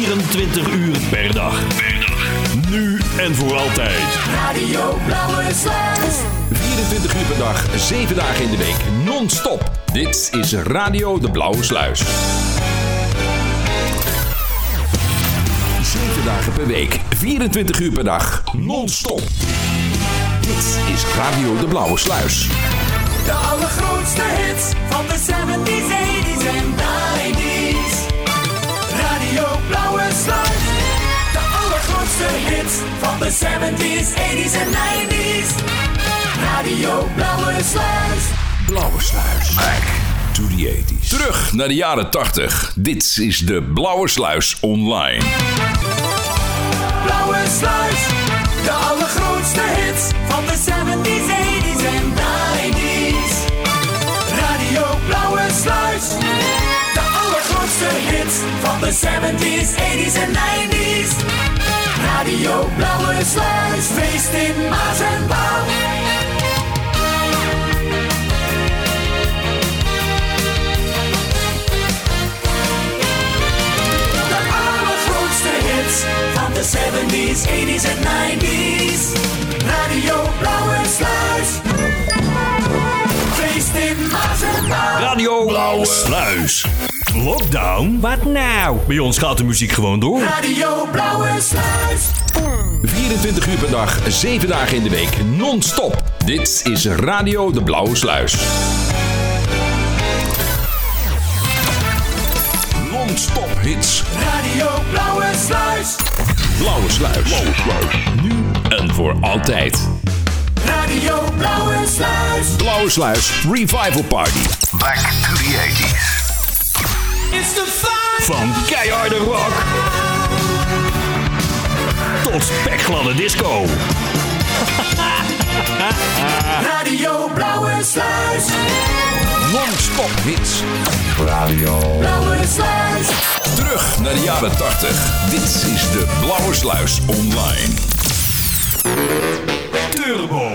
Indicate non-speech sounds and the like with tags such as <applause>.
24 uur per dag. Per dag. Nu en voor altijd. Radio Blauwe Sluis. 24 uur per dag, 7 dagen in de week, non-stop. Dit is Radio de Blauwe Sluis. 7 dagen per week, 24 uur per dag, non-stop. Dit is Radio de Blauwe Sluis. De allergrootste hits van de 70s, van de 70s, 80s en 90s. Radio Blauwe Sluis. Blauwe Sluis. Back to the 80s. Terug naar de jaren 80. Dit is de Blauwe Sluis Online. Blauwe Sluis. De allergrootste hits van de 70s, 80s en 90s. Radio Blauwe Sluis. De allergrootste hits van de 70s, 80s en 90s. Radio Blauwe Sluis. Feest in Maas en Waal. De allergrootste hits van de 70s, 80s en 90s. Radio Blauwe Sluis. Feest in Maas en Waal. Radio Blauwe Sluis. Lockdown? Wat nou? Bij ons gaat de muziek gewoon door. Radio Blauwe Sluis. 24 uur per dag, 7 dagen in de week, non-stop. Dit is Radio de Blauwe Sluis. Non-stop hits. Radio Blauwe Sluis. Blauwe Sluis. Nu en voor altijd. Radio Blauwe Sluis. Blauwe Sluis Revival Party. Back to the 80s. It's the fun. Van keiharde rock tot spekgladde disco. <laughs> Radio Blauwe Sluis. Non-stop hits. Blauwe Sluis. Terug naar de jaren 80. Dit is de Blauwe Sluis Online. Turbo.